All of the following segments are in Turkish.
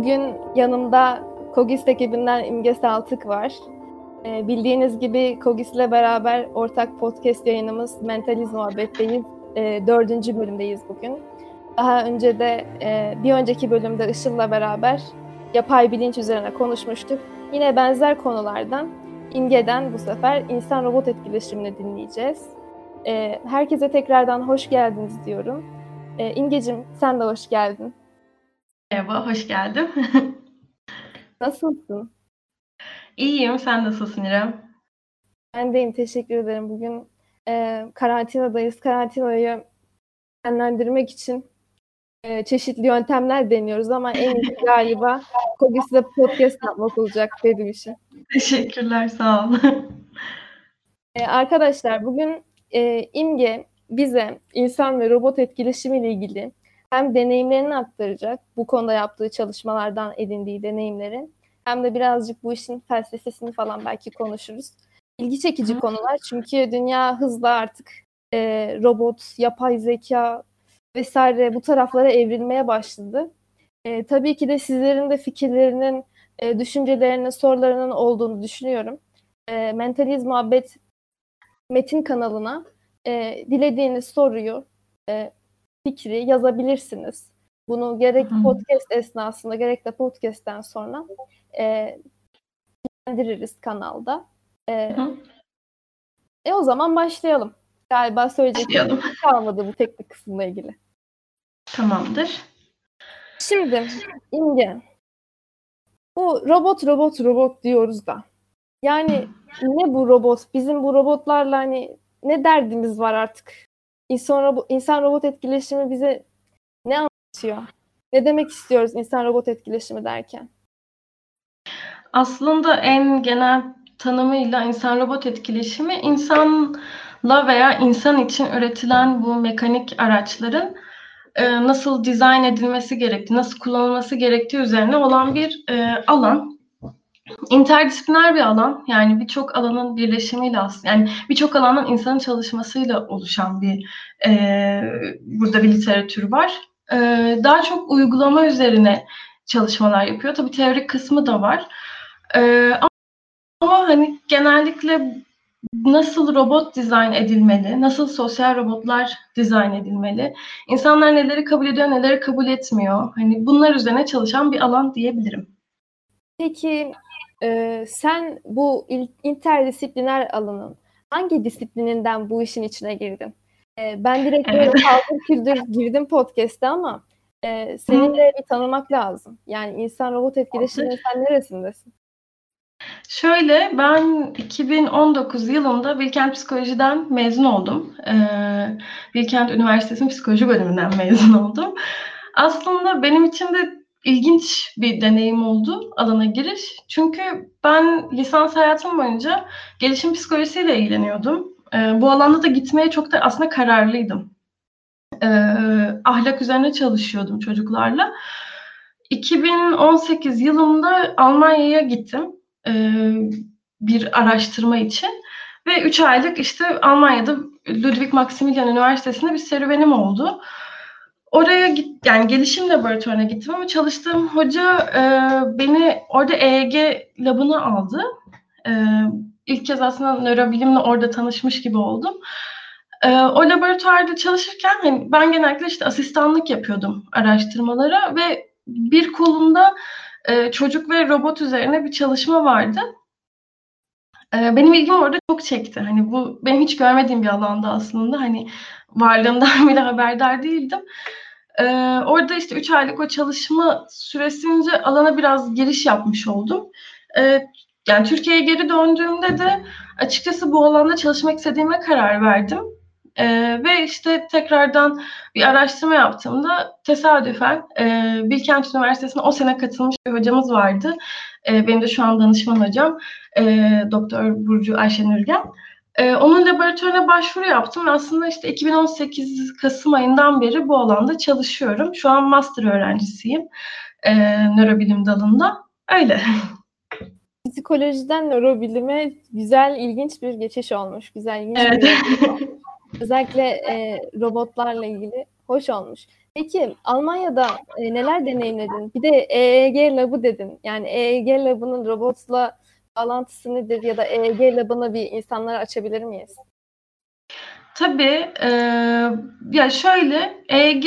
Bugün yanımda Kogis ekibinden İmge Saltık var. Ee, bildiğiniz gibi Kogis ile beraber ortak podcast yayınımız Mentaliz Muhabbet'teyiz. Ee, dördüncü bölümdeyiz bugün. Daha önce de e, bir önceki bölümde Işıl'la beraber yapay bilinç üzerine konuşmuştuk. Yine benzer konulardan İmge'den bu sefer insan-robot etkileşimini dinleyeceğiz. Ee, herkese tekrardan hoş geldiniz diyorum. Ee, İmgecim sen de hoş geldin. Merhaba, hoş geldin. Nasılsın? İyiyim, sen nasılsın İrem? Ben deyim, teşekkür ederim. Bugün e, karantinadayız. Karantinayı enlendirmek için e, çeşitli yöntemler deniyoruz ama en iyisi galiba Kogis'le podcast yapmak olacak benim işim. Teşekkürler, sağ ol. E, arkadaşlar bugün e, İmge bize insan ve robot etkileşimi ile ilgili hem deneyimlerini aktaracak, bu konuda yaptığı çalışmalardan edindiği deneyimleri, hem de birazcık bu işin felsefesini falan belki konuşuruz. İlgi çekici Hı. konular çünkü dünya hızla artık e, robot, yapay zeka vesaire bu taraflara evrilmeye başladı. E, tabii ki de sizlerin de fikirlerinin, e, düşüncelerinin, sorularının olduğunu düşünüyorum. E, Mentaliz Muhabbet Metin kanalına e, dilediğiniz soruyu, e, fikri yazabilirsiniz. Bunu gerek Hı. podcast esnasında gerek de podcast'ten sonra e, kanalda. E, e o zaman başlayalım. Galiba söyleyecek bir şey kalmadı bu teknik kısımla ilgili. Tamamdır. Şimdi İmge, bu robot robot robot diyoruz da. Yani ne bu robot? Bizim bu robotlarla hani ne derdimiz var artık? İnsan robot, insan robot etkileşimi bize ne anlatıyor? Ne demek istiyoruz insan robot etkileşimi derken? Aslında en genel tanımıyla insan robot etkileşimi insanla veya insan için üretilen bu mekanik araçların e, nasıl dizayn edilmesi gerektiği, nasıl kullanılması gerektiği üzerine olan bir e, alan interdisipliner bir alan. Yani birçok alanın birleşimiyle aslında yani birçok alanın insanın çalışmasıyla oluşan bir e, burada bir literatür var. E, daha çok uygulama üzerine çalışmalar yapıyor. Tabii teorik kısmı da var. E, ama, hani genellikle nasıl robot dizayn edilmeli, nasıl sosyal robotlar dizayn edilmeli, insanlar neleri kabul ediyor, neleri kabul etmiyor. Hani bunlar üzerine çalışan bir alan diyebilirim. Peki e, sen bu interdisipliner alanın hangi disiplininden bu işin içine girdin? E, ben direkt böyle kaldır küldür girdim podcast'te ama e, senin de bir tanımak lazım. Yani insan robot etkileşiminin sen neresindesin? Şöyle ben 2019 yılında Bilkent Psikoloji'den mezun oldum. Ee, Bilkent Üniversitesi'nin psikoloji bölümünden mezun oldum. Aslında benim için de ilginç bir deneyim oldu alana giriş. Çünkü ben lisans hayatım boyunca gelişim psikolojisiyle ilgileniyordum. E, bu alanda da gitmeye çok da aslında kararlıydım. E, ahlak üzerine çalışıyordum çocuklarla. 2018 yılında Almanya'ya gittim e, bir araştırma için ve 3 aylık işte Almanya'da Ludwig Maximilian Üniversitesi'nde bir serüvenim oldu. Oraya git yani gelişim laboratuvarına gittim ama çalıştığım hoca e, beni orada EEG labına aldı. E, ilk kez aslında nörobilimle orada tanışmış gibi oldum. E, o laboratuvarda çalışırken hani ben genellikle işte asistanlık yapıyordum araştırmalara ve bir kolumda e, çocuk ve robot üzerine bir çalışma vardı. E, benim ilgim orada çok çekti. Hani bu benim hiç görmediğim bir alanda aslında. Hani varlığından bile haberdar değildim. Ee, orada işte 3 aylık o çalışma süresince alana biraz giriş yapmış oldum. Ee, yani Türkiye'ye geri döndüğümde de açıkçası bu alanda çalışmak istediğime karar verdim. Ee, ve işte tekrardan bir araştırma yaptığımda tesadüfen e, Bilkent Üniversitesi'ne o sene katılmış bir hocamız vardı. E, benim de şu an danışman hocam, e, Doktor Burcu Ayşen Ürgen. Ee, onun laboratuvarına başvuru yaptım ve aslında işte 2018 Kasım ayından beri bu alanda çalışıyorum. Şu an master öğrencisiyim e, nörobilim dalında. Öyle. Psikolojiden nörobilime güzel, ilginç bir geçiş olmuş. Güzel, ilginç evet. bir olmuş. Özellikle e, robotlarla ilgili hoş olmuş. Peki Almanya'da e, neler deneyimledin? Bir de EEG Lab'ı dedin. Yani EEG Lab'ının robotla bağlantısı nedir ya da EEG Lab'ını bir insanlara açabilir miyiz? Tabii. E, ya şöyle EEG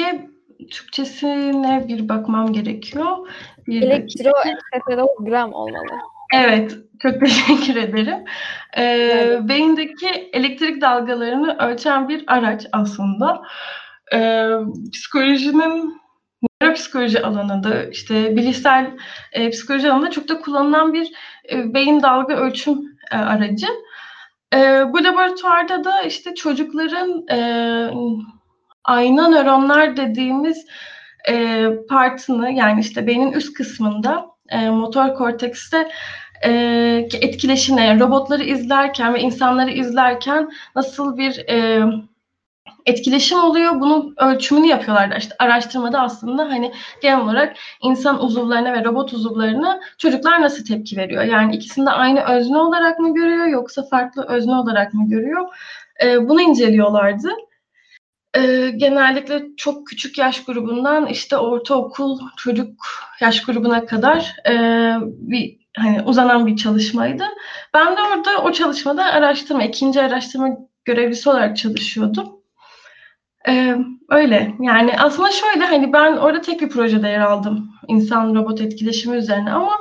Türkçesine bir bakmam gerekiyor. Bir Elektroensefalogram olmalı. Evet, çok teşekkür ederim. Ee, evet. Beyindeki elektrik dalgalarını ölçen bir araç aslında. Ee, psikolojinin nöropsikoloji alanında, işte bilişsel e, psikoloji alanında çok da kullanılan bir e, beyin dalga ölçüm e, aracı. E, bu laboratuvarda da işte çocukların e, ayna nöronlar dediğimiz e, partını yani işte beynin üst kısmında e, motor kortekste e, etkileşine, robotları izlerken ve insanları izlerken nasıl bir e, etkileşim oluyor. Bunun ölçümünü yapıyorlar. İşte araştırmada aslında hani genel olarak insan uzuvlarına ve robot uzuvlarına çocuklar nasıl tepki veriyor? Yani ikisini de aynı özne olarak mı görüyor yoksa farklı özne olarak mı görüyor? E, bunu inceliyorlardı. E, genellikle çok küçük yaş grubundan işte ortaokul çocuk yaş grubuna kadar e, bir hani uzanan bir çalışmaydı. Ben de orada o çalışmada araştırma, ikinci araştırma görevlisi olarak çalışıyordum. Ee, öyle yani aslında şöyle hani ben orada tek bir projede yer aldım insan robot etkileşimi üzerine ama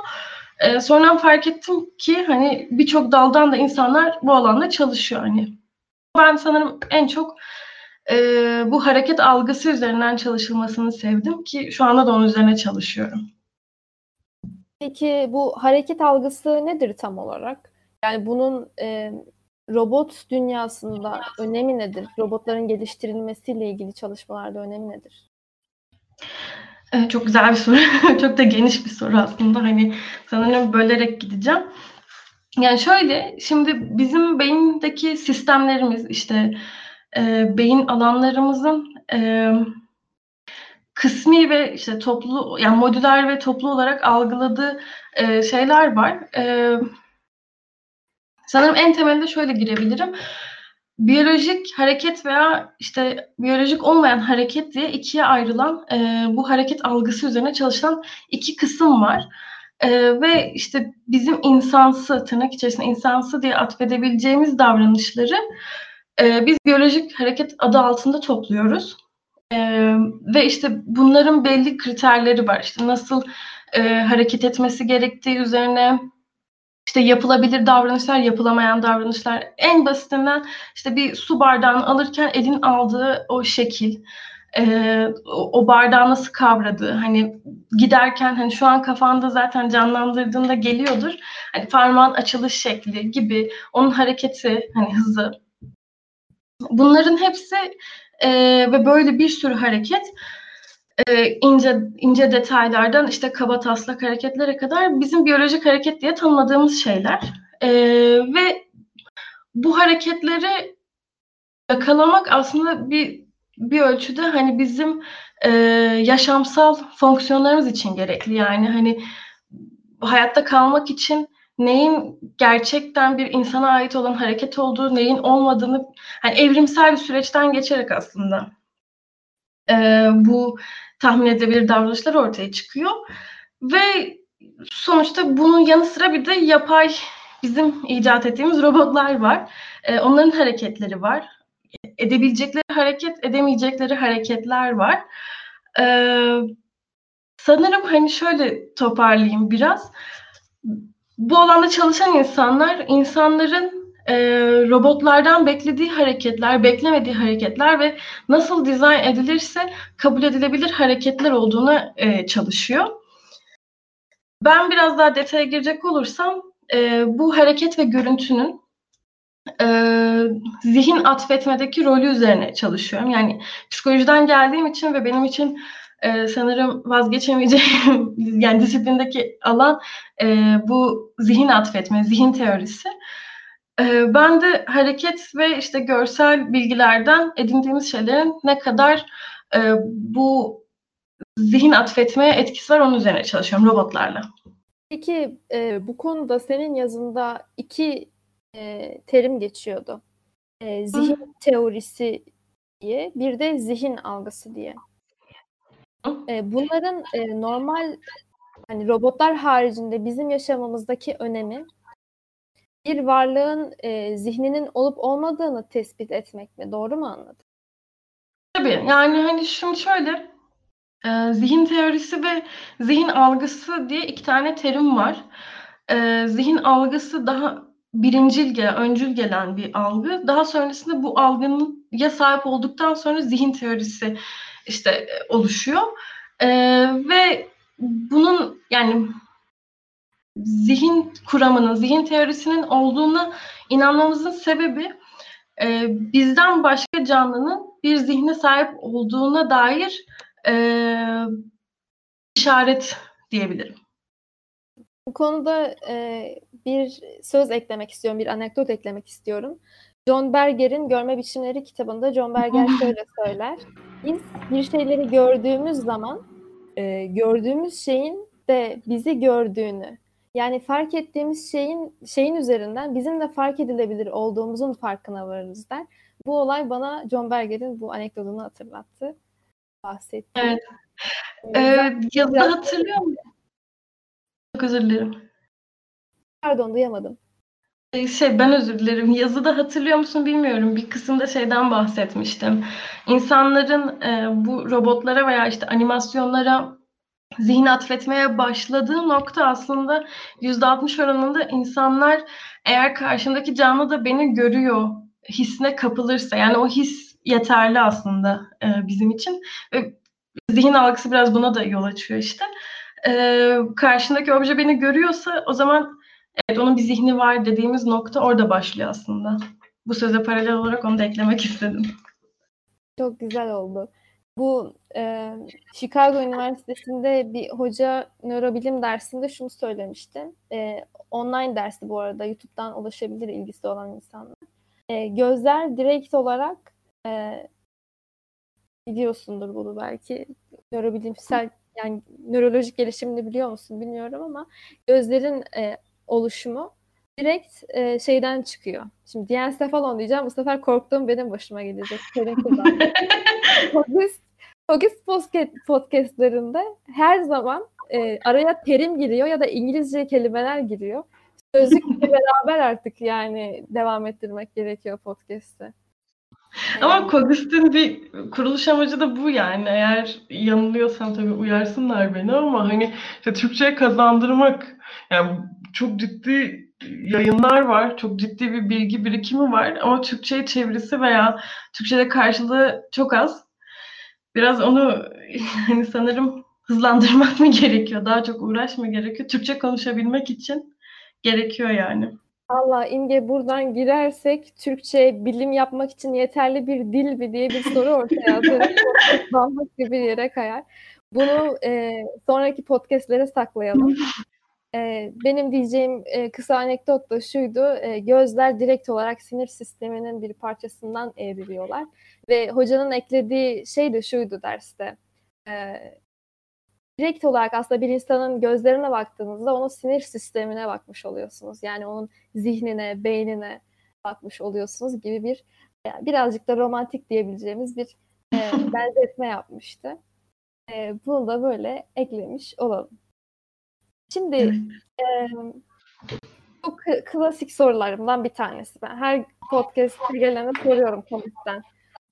e, sonradan fark ettim ki hani birçok daldan da insanlar bu alanda çalışıyor hani. Ben sanırım en çok e, bu hareket algısı üzerinden çalışılmasını sevdim ki şu anda da onun üzerine çalışıyorum. Peki bu hareket algısı nedir tam olarak? Yani bunun e, robot dünyasında önemi nedir? Robotların geliştirilmesiyle ilgili çalışmalarda önemi nedir? Evet, çok güzel bir soru. çok da geniş bir soru aslında. Hani sanırım bölerek gideceğim. Yani şöyle, şimdi bizim beyindeki sistemlerimiz, işte e, beyin alanlarımızın e, kısmi ve işte toplu, yani modüler ve toplu olarak algıladığı e, şeyler var. E, Sanırım en temelde şöyle girebilirim. Biyolojik hareket veya işte biyolojik olmayan hareket diye ikiye ayrılan e, bu hareket algısı üzerine çalışan iki kısım var. E, ve işte bizim insansı, tırnak içerisinde insansı diye atfedebileceğimiz davranışları e, biz biyolojik hareket adı altında topluyoruz. E, ve işte bunların belli kriterleri var. İşte nasıl e, hareket etmesi gerektiği üzerine işte yapılabilir davranışlar, yapılamayan davranışlar. En basitinden işte bir su bardağını alırken elin aldığı o şekil, e, o bardağı nasıl kavradığı, hani giderken hani şu an kafanda zaten canlandırdığında geliyordur. Hani parmağın açılış şekli gibi, onun hareketi, hani hızı. Bunların hepsi e, ve böyle bir sürü hareket e, ince ince detaylardan işte kaba taslak hareketlere kadar bizim biyolojik hareket diye tanımladığımız şeyler. E, ve bu hareketleri yakalamak aslında bir bir ölçüde hani bizim e, yaşamsal fonksiyonlarımız için gerekli. Yani hani hayatta kalmak için neyin gerçekten bir insana ait olan hareket olduğu, neyin olmadığını hani evrimsel bir süreçten geçerek aslında e, bu tahmin edebilir davranışlar ortaya çıkıyor. Ve sonuçta bunun yanı sıra bir de yapay bizim icat ettiğimiz robotlar var. E, onların hareketleri var. Edebilecekleri hareket, edemeyecekleri hareketler var. E, sanırım hani şöyle toparlayayım biraz. Bu alanda çalışan insanlar, insanların e, robotlardan beklediği hareketler, beklemediği hareketler ve nasıl dizayn edilirse kabul edilebilir hareketler olduğuna e, çalışıyor. Ben biraz daha detaya girecek olursam e, bu hareket ve görüntünün e, zihin atfetmedeki rolü üzerine çalışıyorum. Yani psikolojiden geldiğim için ve benim için e, sanırım vazgeçemeyeceğim yani disiplindeki alan e, bu zihin atfetme, zihin teorisi. Eee, ben de hareket ve, işte, görsel bilgilerden edindiğimiz şeylerin ne kadar, eee, bu zihin atfetmeye etkisi var, onun üzerine çalışıyorum robotlarla. Peki, eee, bu konuda senin yazında iki eee, terim geçiyordu. Zihin teorisi diye, bir de zihin algısı diye. E, bunların e, normal hani robotlar haricinde bizim yaşamımızdaki önemi bir varlığın e, zihninin olup olmadığını tespit etmek mi? Doğru mu anladım? Tabii. Yani hani şimdi şöyle e, zihin teorisi ve zihin algısı diye iki tane terim var. E, zihin algısı daha birincil gelen, öncül gelen bir algı. Daha sonrasında bu algının ya sahip olduktan sonra zihin teorisi işte e, oluşuyor. E, ve bunun yani zihin kuramının, zihin teorisinin olduğuna inanmamızın sebebi e, bizden başka canlının bir zihne sahip olduğuna dair e, işaret diyebilirim. Bu konuda e, bir söz eklemek istiyorum, bir anekdot eklemek istiyorum. John Berger'in Görme Biçimleri kitabında John Berger şöyle söyler. Biz bir şeyleri gördüğümüz zaman e, gördüğümüz şeyin de bizi gördüğünü yani fark ettiğimiz şeyin şeyin üzerinden bizim de fark edilebilir olduğumuzun farkına varırız der. Bu olay bana John Berger'in bu anekdotunu hatırlattı. Bahsetti. Evet. Ee, ee yazıda hatırlıyor musun? Çok özür dilerim. Pardon duyamadım. Ee, şey ben özür dilerim. Yazıda hatırlıyor musun bilmiyorum. Bir kısımda şeyden bahsetmiştim. İnsanların e, bu robotlara veya işte animasyonlara zihin atfetmeye başladığı nokta aslında %60 oranında insanlar eğer karşımdaki canlı da beni görüyor hissine kapılırsa yani o his yeterli aslında e, bizim için. Ve zihin algısı biraz buna da yol açıyor işte. E, karşındaki obje beni görüyorsa o zaman evet onun bir zihni var dediğimiz nokta orada başlıyor aslında. Bu söze paralel olarak onu da eklemek istedim. Çok güzel oldu. Bu e, Chicago Üniversitesi'nde bir hoca nörobilim dersinde şunu söylemişti. E, online dersi bu arada YouTube'dan ulaşabilir ilgisi olan insanlar. E, gözler direkt olarak e, biliyorsundur bunu belki nörobilimsel yani nörolojik gelişimini biliyor musun bilmiyorum ama gözlerin e, oluşumu direkt e, şeyden çıkıyor. Şimdi diensefalon diyeceğim. Bu sefer korktuğum benim başıma gelecek. Podcast, podcast podcastlarında her zaman e, araya terim giriyor ya da İngilizce kelimeler giriyor. Sözlükle beraber artık yani devam ettirmek gerekiyor podcast'ı. Ama Kogist'in bir kuruluş amacı da bu yani. Eğer yanılıyorsam tabii uyarsınlar beni ama hani işte Türkçe'ye kazandırmak yani çok ciddi yayınlar var. Çok ciddi bir bilgi birikimi var ama Türkçe'ye çevirisi veya Türkçe'de karşılığı çok az. Biraz onu hani sanırım hızlandırmak mı gerekiyor? Daha çok uğraş mı gerekiyor? Türkçe konuşabilmek için gerekiyor yani. Allah İmge buradan girersek Türkçe bilim yapmak için yeterli bir dil mi diye bir soru ortaya atarız. Bambaşka bir yere kayar. Bunu e, sonraki podcastlere saklayalım. E, benim diyeceğim e, kısa anekdot da şuydu. E, gözler direkt olarak sinir sisteminin bir parçasından evriliyorlar. Ve hocanın eklediği şey de şuydu derste. E, direkt olarak aslında bir insanın gözlerine baktığınızda onun sinir sistemine bakmış oluyorsunuz. Yani onun zihnine, beynine bakmış oluyorsunuz gibi bir yani birazcık da romantik diyebileceğimiz bir e, benzetme yapmıştı. E, bunu da böyle eklemiş olalım. Şimdi e, klasik sorularımdan bir tanesi. Ben her podcast'e gelene soruyorum komitten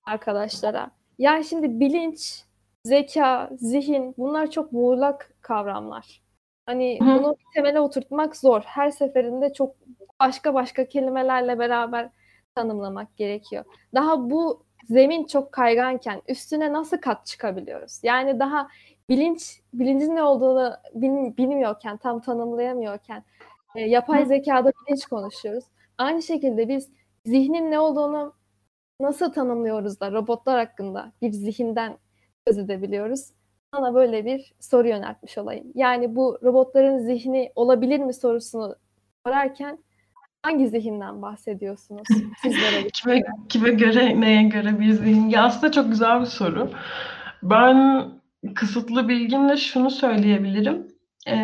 arkadaşlara. Yani şimdi bilinç, zeka, zihin bunlar çok muğlak kavramlar. Hani Hı. bunu temele oturtmak zor. Her seferinde çok başka başka kelimelerle beraber tanımlamak gerekiyor. Daha bu zemin çok kayganken üstüne nasıl kat çıkabiliyoruz? Yani daha bilinç bilincin ne olduğunu bil, bilmiyorken, tam tanımlayamıyorken e, yapay zekada bilinç konuşuyoruz. Aynı şekilde biz zihnin ne olduğunu nasıl tanımlıyoruz da robotlar hakkında bir zihinden söz edebiliyoruz? Sana böyle bir soru yöneltmiş olayım. Yani bu robotların zihni olabilir mi sorusunu sorarken hangi zihinden bahsediyorsunuz sizlere? kime, kime göre, neye göre bir zihin? Ya aslında çok güzel bir soru. Ben kısıtlı bilgimle şunu söyleyebilirim. Ee,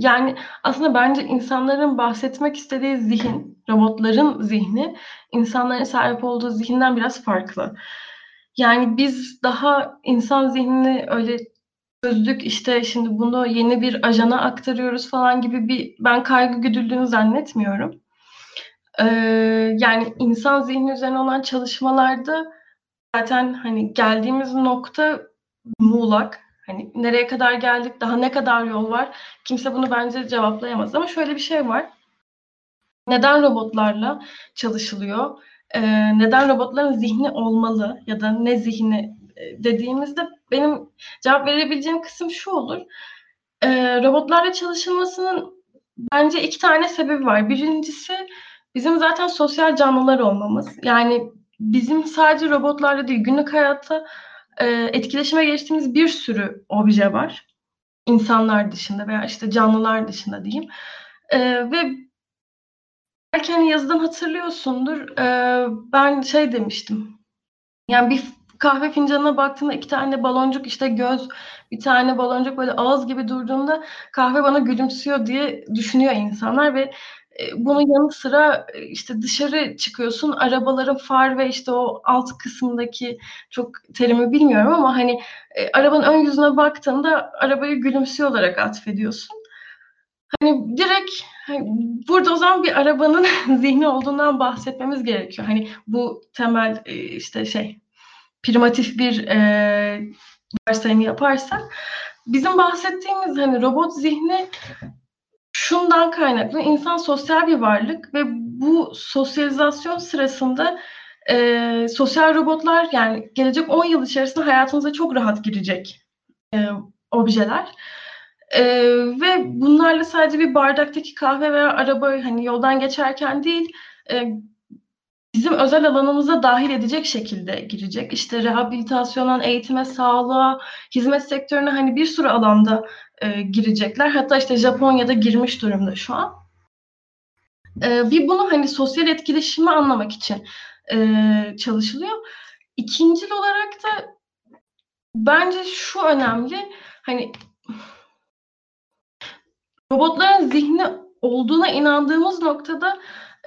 yani aslında bence insanların bahsetmek istediği zihin, robotların zihni, insanların sahip olduğu zihinden biraz farklı. Yani biz daha insan zihnini öyle çözdük, işte şimdi bunu yeni bir ajana aktarıyoruz falan gibi bir ben kaygı güdüldüğünü zannetmiyorum. Eee, yani insan zihni üzerine olan çalışmalarda zaten hani geldiğimiz nokta muğlak. Hani nereye kadar geldik, daha ne kadar yol var? Kimse bunu bence cevaplayamaz ama şöyle bir şey var. Neden robotlarla çalışılıyor? Eee, neden robotların zihni olmalı ya da ne zihni e, dediğimizde benim cevap verebileceğim kısım şu olur. Eee, robotlarla çalışılmasının bence iki tane sebebi var. Birincisi bizim zaten sosyal canlılar olmamız. Yani bizim sadece robotlarla değil, günlük hayatta e, etkileşime geçtiğimiz bir sürü obje var. İnsanlar dışında veya işte canlılar dışında diyeyim. E, ve belki hani yazıdan hatırlıyorsundur. E, ben şey demiştim. Yani bir kahve fincanına baktığımda iki tane baloncuk işte göz, bir tane baloncuk böyle ağız gibi durduğunda kahve bana gülümsüyor diye düşünüyor insanlar ve bunun yanı sıra işte dışarı çıkıyorsun arabaların far ve işte o alt kısmındaki çok terimi bilmiyorum ama hani arabanın ön yüzüne baktığında arabayı gülümsüyor olarak atfediyorsun. Hani direkt hani burada o zaman bir arabanın zihni olduğundan bahsetmemiz gerekiyor. Hani bu temel işte şey primatif bir e, varsayımı yaparsak bizim bahsettiğimiz hani robot zihni şundan kaynaklı insan sosyal bir varlık ve bu sosyalizasyon sırasında e, sosyal robotlar yani gelecek 10 yıl içerisinde hayatımıza çok rahat girecek e, objeler. E, ve bunlarla sadece bir bardaktaki kahve veya araba hani yoldan geçerken değil e, bizim özel alanımıza dahil edecek şekilde girecek. İşte rehabilitasyondan eğitime, sağlığa, hizmet sektörüne hani bir sürü alanda e, girecekler. Hatta işte Japonya'da girmiş durumda şu an. E, bir bunu hani sosyal etkileşimi anlamak için e, çalışılıyor. İkincil olarak da bence şu önemli. Hani robotların zihni olduğuna inandığımız noktada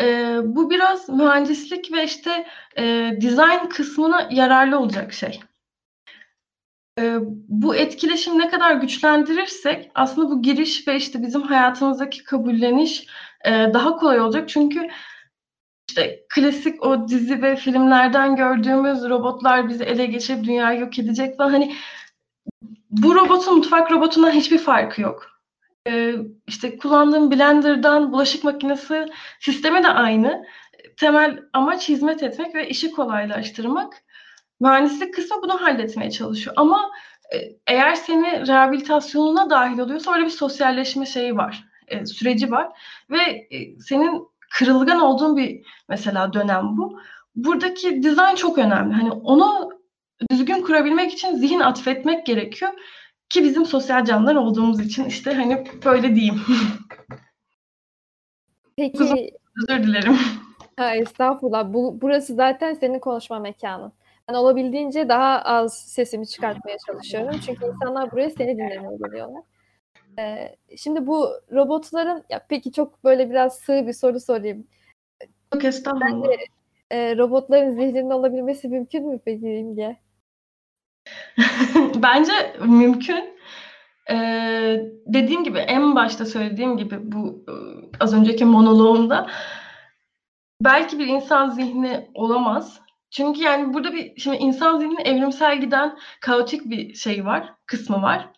e, bu biraz mühendislik ve işte e, design kısmına yararlı olacak şey. E, bu etkileşim ne kadar güçlendirirsek aslında bu giriş ve işte bizim hayatımızdaki kabulleniş e, daha kolay olacak. Çünkü işte klasik o dizi ve filmlerden gördüğümüz robotlar bizi ele geçirip dünyayı yok edecek falan hani bu robotun mutfak robotundan hiçbir farkı yok. Ee, işte kullandığım blenderdan bulaşık makinesi sistemi de aynı. Temel amaç hizmet etmek ve işi kolaylaştırmak. Mühendislik kısmı bunu halletmeye çalışıyor. Ama e, eğer seni rehabilitasyonuna dahil oluyorsa orada bir sosyalleşme şeyi var, e, süreci var ve e, senin kırılgan olduğun bir mesela dönem bu. Buradaki dizayn çok önemli. Hani onu düzgün kurabilmek için zihin atfetmek gerekiyor. Ki bizim sosyal canlılar olduğumuz için işte hani böyle diyeyim. Peki. Özür dilerim. Ha, estağfurullah. Bu, burası zaten senin konuşma mekanın. Ben olabildiğince daha az sesimi çıkartmaya çalışıyorum. Çünkü insanlar buraya seni dinlemeye geliyorlar. Ee, şimdi bu robotların, ya peki çok böyle biraz sığ bir soru sorayım. Yok estağfurullah. Bence, e, robotların zihninde olabilmesi mümkün mü peki İmge? Bence mümkün. Ee, dediğim gibi en başta söylediğim gibi bu e, az önceki monoloğumda belki bir insan zihni olamaz. Çünkü yani burada bir şimdi insan zihni evrimsel giden kaotik bir şey var, kısmı var.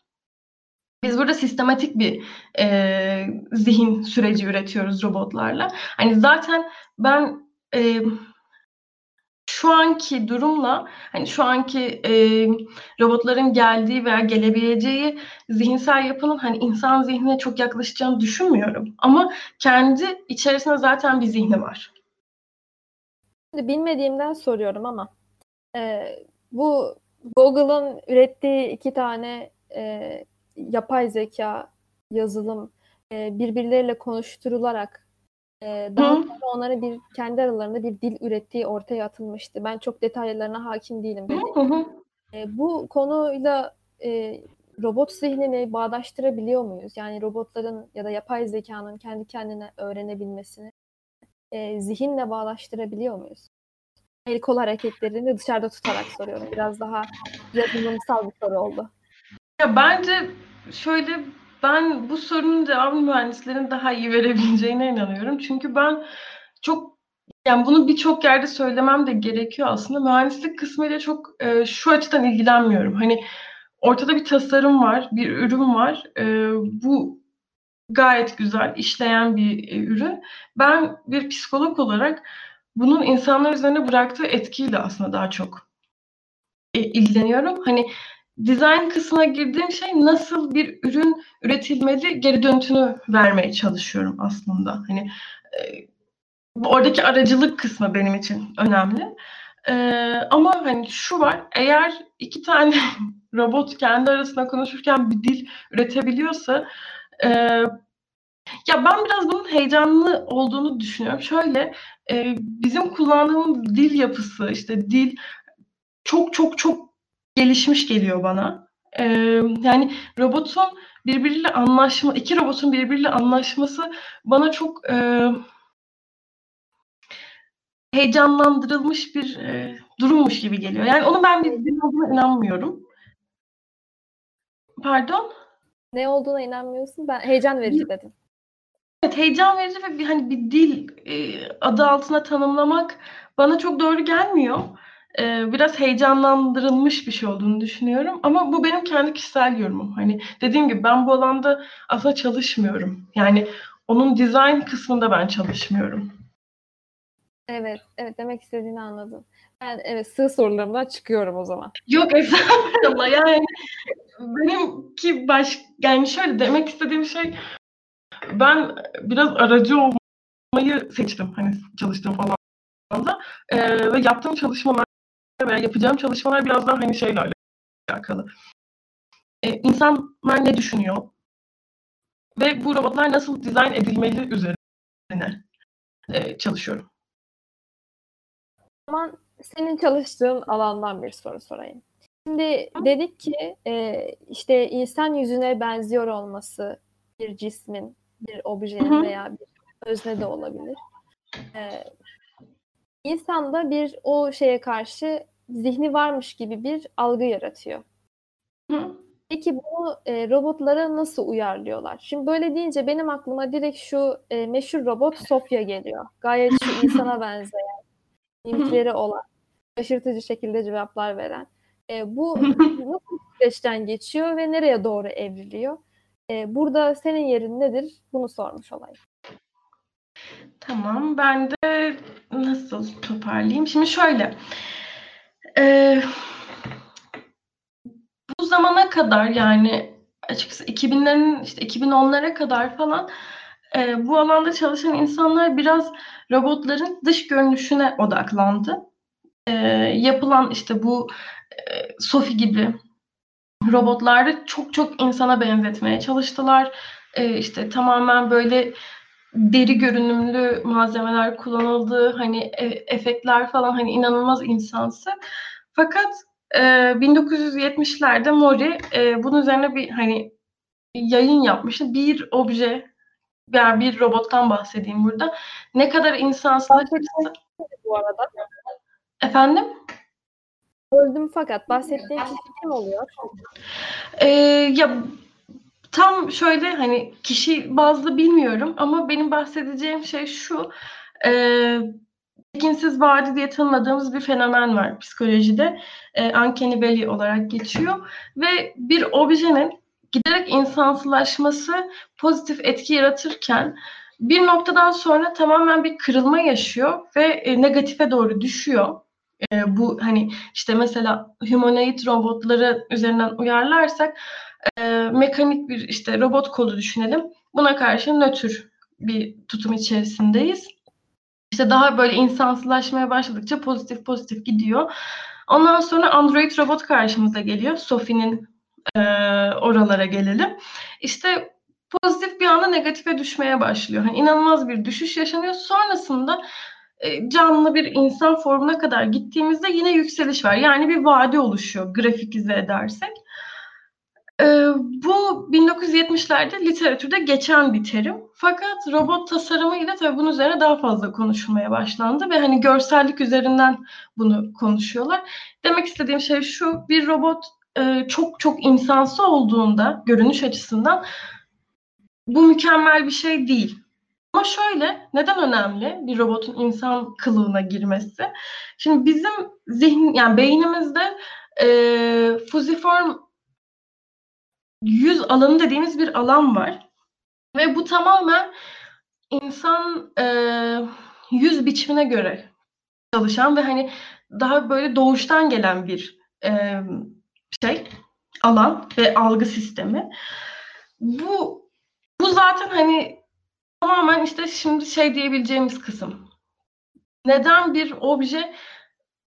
Biz burada sistematik bir e, zihin süreci üretiyoruz robotlarla. Hani zaten ben e, şu anki durumla hani şu anki e, robotların geldiği veya gelebileceği zihinsel yapının hani insan zihnine çok yaklaşacağını düşünmüyorum. Ama kendi içerisinde zaten bir zihni var. Bilmediğimden soruyorum ama e, bu Google'ın ürettiği iki tane e, yapay zeka yazılım e, birbirleriyle konuşturularak Eee, daha sonra onların bir kendi aralarında bir dil ürettiği ortaya atılmıştı. Ben çok detaylarına hakim değilim dediğim Eee, bu konuyla, eee, robot zihnini bağdaştırabiliyor muyuz? Yani robotların ya da yapay zekânın kendi kendine öğrenebilmesini, eee, zihinle bağdaştırabiliyor muyuz? El kol hareketlerini dışarıda tutarak soruyorum. Biraz daha yazılımsal bir soru oldu. Ya bence şöyle ben bu sorunun cevabını mühendislerin daha iyi verebileceğine inanıyorum. Çünkü ben çok yani bunu birçok yerde söylemem de gerekiyor aslında. Mühendislik kısmıyla çok e, şu açıdan ilgilenmiyorum. Hani ortada bir tasarım var, bir ürün var. E, bu gayet güzel işleyen bir e, ürün. Ben bir psikolog olarak bunun insanlar üzerine bıraktığı etkiyle aslında daha çok e, ilgileniyorum. Hani design kısmına girdiğim şey nasıl bir ürün üretilmeli geri dönütünü vermeye çalışıyorum aslında. Hani e, oradaki aracılık kısmı benim için önemli. E, ama hani şu var, eğer iki tane robot kendi arasında konuşurken bir dil üretebiliyorsa e, ya ben biraz bunun heyecanlı olduğunu düşünüyorum. Şöyle e, bizim kullandığımız dil yapısı, işte dil çok çok çok gelişmiş geliyor bana. Ee, yani robotun birbiriyle anlaşma, iki robotun birbiriyle anlaşması bana çok e, heyecanlandırılmış bir e, durummuş gibi geliyor. Yani onu ben bir dil inanmıyorum. Pardon? Ne olduğuna inanmıyorsun? Ben heyecan verici dedim. Evet, heyecan verici ve bir hani bir dil e, adı altına tanımlamak bana çok doğru gelmiyor e, biraz heyecanlandırılmış bir şey olduğunu düşünüyorum. Ama bu benim kendi kişisel yorumum. Hani dediğim gibi ben bu alanda aslında çalışmıyorum. Yani onun design kısmında ben çalışmıyorum. Evet, evet demek istediğini anladım. Ben evet sığ sorularımdan çıkıyorum o zaman. Yok estağfurullah yani benimki baş yani şöyle demek istediğim şey ben biraz aracı olmayı seçtim hani çalıştığım falan da ee, ve yaptığım çalışmalar veya yapacağım çalışmalar biraz daha hani şeyle alakalı. Ee, insanlar ne düşünüyor? Ve bu robotlar nasıl dizayn edilmeli üzerine e, çalışıyorum. O zaman senin çalıştığın alandan bir soru sorayım. Şimdi dedik ki e, işte insan yüzüne benziyor olması bir cismin, bir objenin veya bir özne de olabilir. E, insanda bir o şeye karşı zihni varmış gibi bir algı yaratıyor. Hı. Peki bunu e, robotlara nasıl uyarlıyorlar? Şimdi böyle deyince benim aklıma direkt şu e, meşhur robot Sofya geliyor. Gayet şu insana benzeyen, mimikleri olan, şaşırtıcı şekilde cevaplar veren. E, bu nasıl süreçten geçiyor ve nereye doğru evriliyor? E, burada senin yerin nedir? Bunu sormuş olayım. Tamam, ben de nasıl toparlayayım? Şimdi şöyle, e, bu zamana kadar yani açıkçası 2000'lerin işte 2010'lara kadar falan e, bu alanda çalışan insanlar biraz robotların dış görünüşüne odaklandı. E, yapılan işte bu Sophie gibi robotlarda çok çok insana benzetmeye çalıştılar. E, işte tamamen böyle deri görünümlü malzemeler kullanıldı. Hani e, efektler falan hani inanılmaz insansı. Fakat e, 1970'lerde Mori e, bunun üzerine bir hani yayın yapmıştı. Bir obje yani bir robottan bahsedeyim burada. Ne kadar insansızlaşırsa... bu arada. Efendim? Öldüm fakat bahsettiğin kişi kim oluyor? Ee, ya tam şöyle hani kişi bazlı bilmiyorum ama benim bahsedeceğim şey şu. E, tekinsiz vadi diye tanımladığımız bir fenomen var psikolojide. E, uncanny valley olarak geçiyor. Ve bir objenin giderek insansılaşması pozitif etki yaratırken bir noktadan sonra tamamen bir kırılma yaşıyor ve e, negatife doğru düşüyor. E, bu hani işte mesela humanoid robotları üzerinden uyarlarsak e, mekanik bir işte robot kolu düşünelim. Buna karşı nötr bir tutum içerisindeyiz. İşte daha böyle insansılaşmaya başladıkça pozitif pozitif gidiyor. Ondan sonra Android robot karşımıza geliyor. Sophie'nin e, oralara gelelim. İşte pozitif bir anda negatife düşmeye başlıyor. Yani inanılmaz bir düşüş yaşanıyor. Sonrasında canlı bir insan formuna kadar gittiğimizde yine yükseliş var. Yani bir vade oluşuyor grafikize edersek. E, bu 1970'lerde literatürde geçen bir terim. Fakat robot tasarımıyla tabii bunun üzerine daha fazla konuşulmaya başlandı ve hani görsellik üzerinden bunu konuşuyorlar. Demek istediğim şey şu, bir robot e, çok çok insansı olduğunda görünüş açısından bu mükemmel bir şey değil. Ama şöyle, neden önemli bir robotun insan kılığına girmesi? Şimdi bizim zihin, yani beynimizde e, fusiform yüz alanı dediğimiz bir alan var. Ve bu tamamen insan e, yüz biçimine göre çalışan ve hani daha böyle doğuştan gelen bir e, şey, alan ve algı sistemi. Bu bu zaten hani tamamen işte şimdi şey diyebileceğimiz kısım. Neden bir obje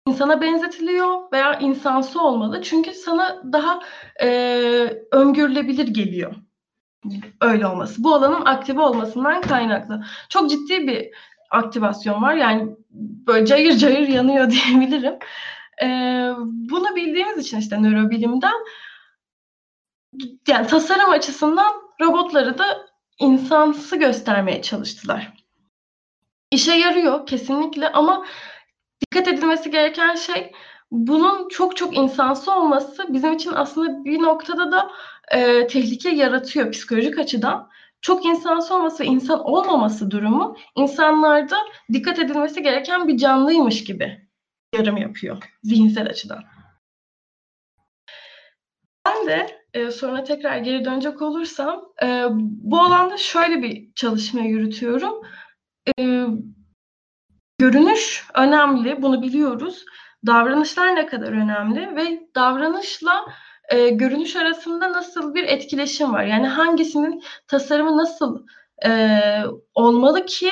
insana benzetiliyor veya insansı olmalı? Çünkü sana daha e, öngörülebilir geliyor. Öyle olması. Bu alanın aktive olmasından kaynaklı. Çok ciddi bir aktivasyon var. Yani böyle cayır cayır yanıyor diyebilirim. E, bunu bildiğimiz için işte nörobilimden yani tasarım açısından robotları da insansı göstermeye çalıştılar. İşe yarıyor kesinlikle ama dikkat edilmesi gereken şey bunun çok çok insansı olması bizim için aslında bir noktada da e, tehlike yaratıyor psikolojik açıdan. Çok insansı olması ve insan olmaması durumu insanlarda dikkat edilmesi gereken bir canlıymış gibi yarım yapıyor zihinsel açıdan. Ben de e, sonra tekrar geri dönecek olursam e, bu alanda şöyle bir çalışma yürütüyorum. E, görünüş önemli, bunu biliyoruz. Davranışlar ne kadar önemli ve davranışla e, görünüş arasında nasıl bir etkileşim var? Yani hangisinin tasarımı nasıl e, olmalı ki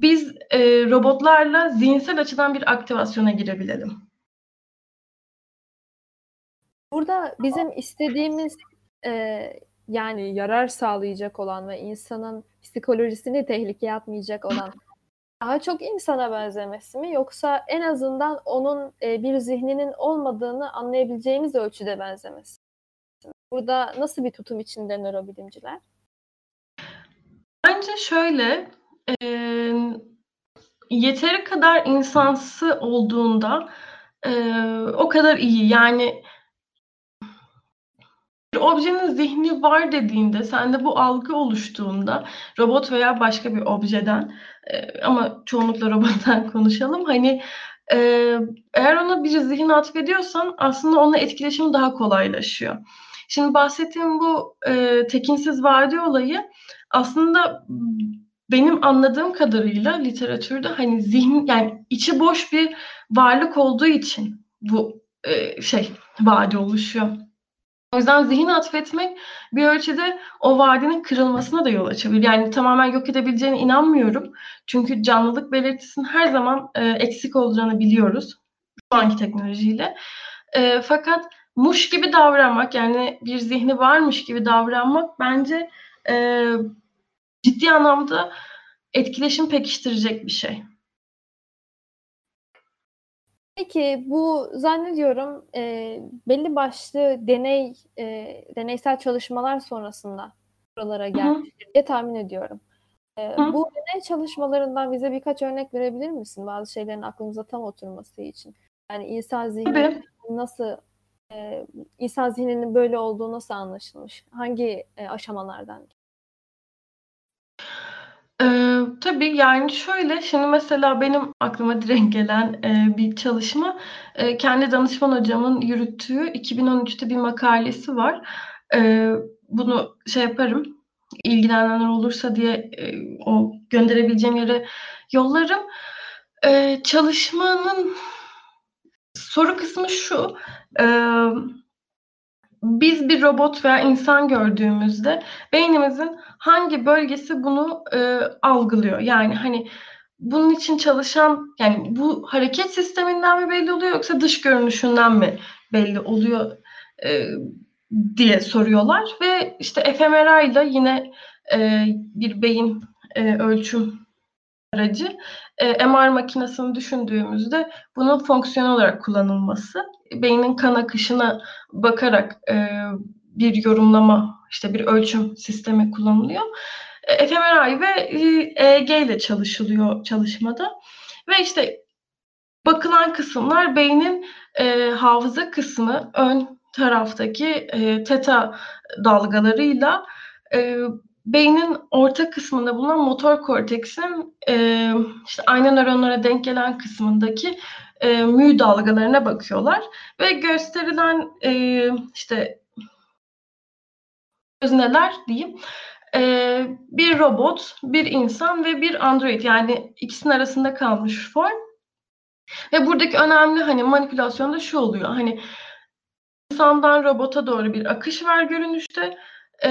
biz e, robotlarla zihinsel açıdan bir aktivasyona girebilelim? Burada bizim istediğimiz e, yani yarar sağlayacak olan ve insanın psikolojisini tehlikeye atmayacak olan daha çok insana benzemesi mi yoksa en azından onun e, bir zihninin olmadığını anlayabileceğimiz ölçüde benzemesi? Burada nasıl bir tutum içinde nörobilimciler? Bence şöyle e, yeteri kadar insansı olduğunda e, o kadar iyi. Yani bir objenin zihni var dediğinde, sende bu algı oluştuğunda robot veya başka bir objeden e, ama çoğunlukla robottan konuşalım. Hani e, eğer ona bir zihin atfediyorsan aslında onunla etkileşim daha kolaylaşıyor. Şimdi bahsettiğim bu e, tekinsiz vadi olayı aslında benim anladığım kadarıyla literatürde hani zihin yani içi boş bir varlık olduğu için bu e, şey vadi oluşuyor. O yüzden zihin atfetmek bir ölçüde o vadinin kırılmasına da yol açabilir. Yani tamamen yok edebileceğine inanmıyorum. Çünkü canlılık belirtisinin her zaman e, eksik olacağını biliyoruz şu anki teknolojiyle. E, fakat muş gibi davranmak yani bir zihni varmış gibi davranmak bence e, ciddi anlamda etkileşim pekiştirecek bir şey. Peki bu zannediyorum e, belli başlı deney e, deneysel çalışmalar sonrasında buralara gelmiştir diye tahmin ediyorum. E, bu deney çalışmalarından bize birkaç örnek verebilir misin? Bazı şeylerin aklımıza tam oturması için. Yani insan zihni Tabii. nasıl e, insan zihninin böyle olduğu nasıl anlaşılmış? Hangi e, aşamalardan? Eee, tabii, yani, şöyle, şimdi mesela benim aklıma direkt gelen, eee, bir çalışma, eee, kendi danışman hocamın yürüttüğü 2013'te bir makalesi var. Eee, bunu şey yaparım, ilgilenenler olursa diye, eee, o gönderebileceğim yere yollarım. Eee, çalışmanın soru kısmı şu: Emm biz bir robot veya insan gördüğümüzde beynimizin hangi bölgesi bunu e, algılıyor? Yani hani bunun için çalışan yani bu hareket sisteminden mi belli oluyor yoksa dış görünüşünden mi belli oluyor e, diye soruyorlar ve işte fMRI ile yine e, bir beyin e, ölçüm aracı e, MR makinesini düşündüğümüzde bunun fonksiyonel olarak kullanılması beynin kan akışına bakarak e, bir yorumlama, işte bir ölçüm sistemi kullanılıyor. E, fMRI ve EEG ile çalışılıyor çalışmada. Ve işte bakılan kısımlar beynin e, hafıza kısmı, ön taraftaki e, teta dalgalarıyla e, beynin orta kısmında bulunan motor korteksin e, işte ayna nöronlara denk gelen kısmındaki e, mü dalgalarına bakıyorlar ve gösterilen e, işte özneler diyeyim e, bir robot, bir insan ve bir android yani ikisinin arasında kalmış form. Ve buradaki önemli hani manipülasyon da şu oluyor. Hani insandan robota doğru bir akış var görünüşte e,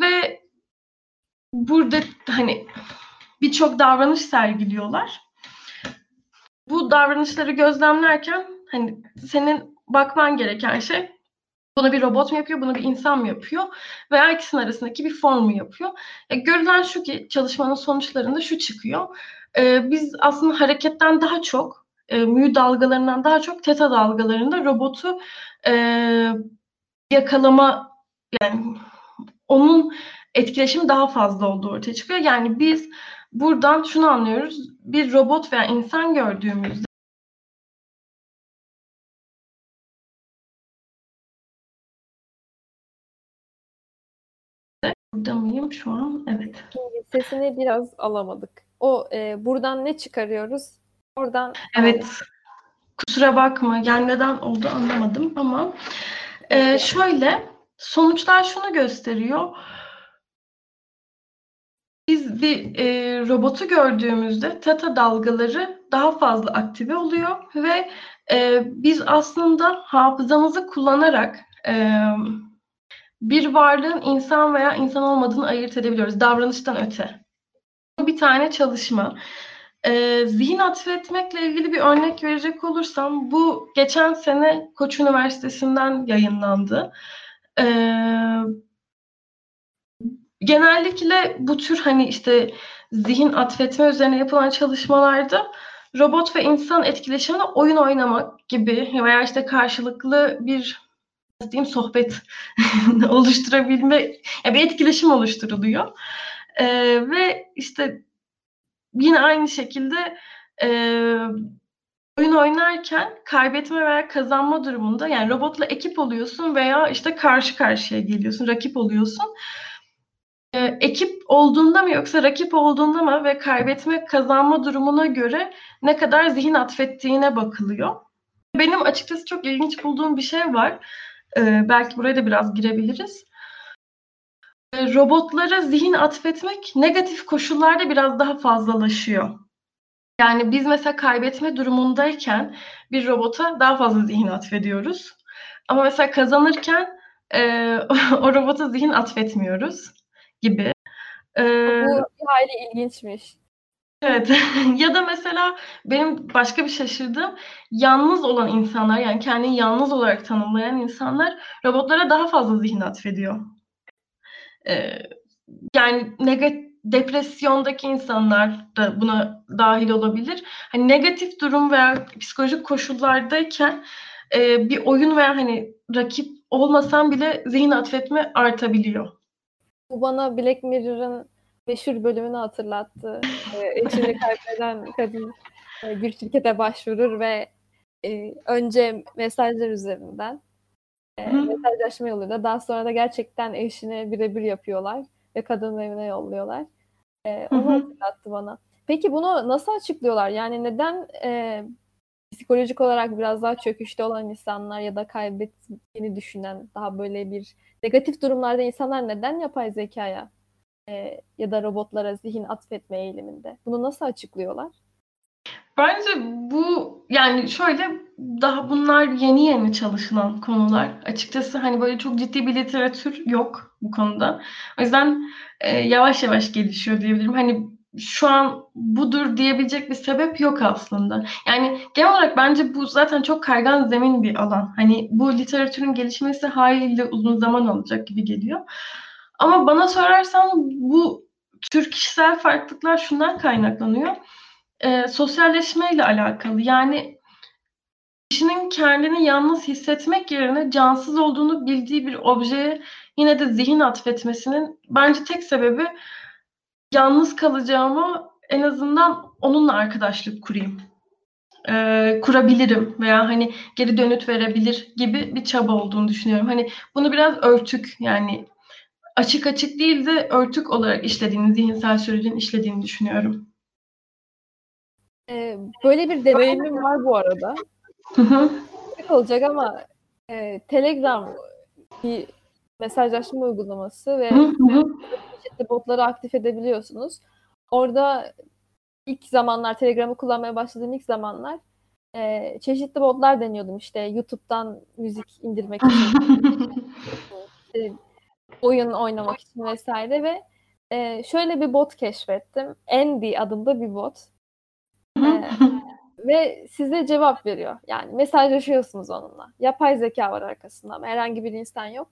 ve burada hani birçok davranış sergiliyorlar. Bu davranışları gözlemlerken hani senin bakman gereken şey bunu bir robot mu yapıyor, bunu bir insan mı yapıyor veya ikisinin arasındaki bir form mu yapıyor? E, görülen şu ki çalışmanın sonuçlarında şu çıkıyor. E, biz aslında hareketten daha çok, e, mü dalgalarından daha çok teta dalgalarında robotu e, yakalama yani onun etkileşimi daha fazla olduğu ortaya çıkıyor. Yani biz buradan şunu anlıyoruz. Bir robot veya insan gördüğümüzde Burada mıyım şu an? Evet. Sesini biraz alamadık. O e, buradan ne çıkarıyoruz? Oradan Evet. Kusura bakma. Yani neden oldu anlamadım ama e, şöyle sonuçlar şunu gösteriyor. Biz bir e, robotu gördüğümüzde teta dalgaları daha fazla aktive oluyor ve e, biz aslında hafızamızı kullanarak e, bir varlığın insan veya insan olmadığını ayırt edebiliyoruz davranıştan öte. Bir tane çalışma. Ee, zihin atfetmekle ilgili bir örnek verecek olursam bu geçen sene Koç Üniversitesi'nden yayınlandı. Ee, genellikle bu tür hani işte zihin atfetme üzerine yapılan çalışmalarda robot ve insan etkileşiminde oyun oynamak gibi veya işte karşılıklı bir diyeyim sohbet oluşturabilme, yani bir etkileşim oluşturuluyor. E, ve işte yine aynı şekilde e, oyun oynarken kaybetme veya kazanma durumunda yani robotla ekip oluyorsun veya işte karşı karşıya geliyorsun, rakip oluyorsun. E, ekip olduğunda mı yoksa rakip olduğunda mı ve kaybetme kazanma durumuna göre ne kadar zihin atfettiğine bakılıyor. Benim açıkçası çok ilginç bulduğum bir şey var. Ee, belki buraya da biraz girebiliriz. Ee, robotlara zihin atfetmek negatif koşullarda biraz daha fazlalaşıyor. Yani biz mesela kaybetme durumundayken bir robota daha fazla zihin atfediyoruz. Ama mesela kazanırken e, o robota zihin atfetmiyoruz gibi. Ee, Bu bir hayli ilginçmiş. Evet. ya da mesela benim başka bir şaşırdığım yalnız olan insanlar yani kendini yalnız olarak tanımlayan insanlar robotlara daha fazla zihin atfediyor. Ee, yani negatif depresyondaki insanlar da buna dahil olabilir. Hani negatif durum veya psikolojik koşullardayken e, bir oyun veya hani rakip olmasan bile zihin atfetme artabiliyor. Bu bana Black Mirror'ın meşhur bölümünü hatırlattı. E, eşini kaybeden kadın e, bir şirkete başvurur ve e, önce mesajlar üzerinden e, mesajlaşma yoluyla daha sonra da gerçekten eşine birebir yapıyorlar ve kadının evine yolluyorlar. E, onu hatırlattı bana. Peki bunu nasıl açıklıyorlar? Yani neden e, psikolojik olarak biraz daha çöküşte olan insanlar ya da kaybettiğini düşünen daha böyle bir negatif durumlarda insanlar neden yapay zekaya e, ya da robotlara zihin atfetme eğiliminde. Bunu nasıl açıklıyorlar? Bence bu yani şöyle daha bunlar yeni yeni çalışılan konular. Açıkçası hani böyle çok ciddi bir literatür yok bu konuda. O yüzden e, yavaş yavaş gelişiyor diyebilirim. Hani şu an budur diyebilecek bir sebep yok aslında. Yani genel olarak bence bu zaten çok kaygan zemin bir alan. Hani bu literatürün gelişmesi haliyle uzun zaman alacak gibi geliyor. Ama bana sorarsan bu tür kişisel farklılıklar şundan kaynaklanıyor. E, sosyalleşme ile alakalı. Yani kişinin kendini yalnız hissetmek yerine cansız olduğunu bildiği bir objeye yine de zihin atfetmesinin bence tek sebebi yalnız kalacağımı en azından onunla arkadaşlık kurayım e, kurabilirim veya hani geri dönüt verebilir gibi bir çaba olduğunu düşünüyorum. Hani bunu biraz örtük yani açık açık değil de örtük olarak işlediğini, zihinsel sürecin işlediğini düşünüyorum. Ee, böyle bir deneyimim var bu arada. Hı hı. olacak ama e, Telegram bir mesajlaşma uygulaması ve çeşitli botları aktif edebiliyorsunuz. Orada ilk zamanlar Telegram'ı kullanmaya başladığım ilk zamanlar e, çeşitli botlar deniyordum işte YouTube'dan müzik indirmek için, işte oyun oynamak için vesaire ve e, şöyle bir bot keşfettim. Andy adında bir bot. E, ve size cevap veriyor. Yani mesajlaşıyorsunuz onunla. Yapay zeka var arkasında ama herhangi bir insan yok.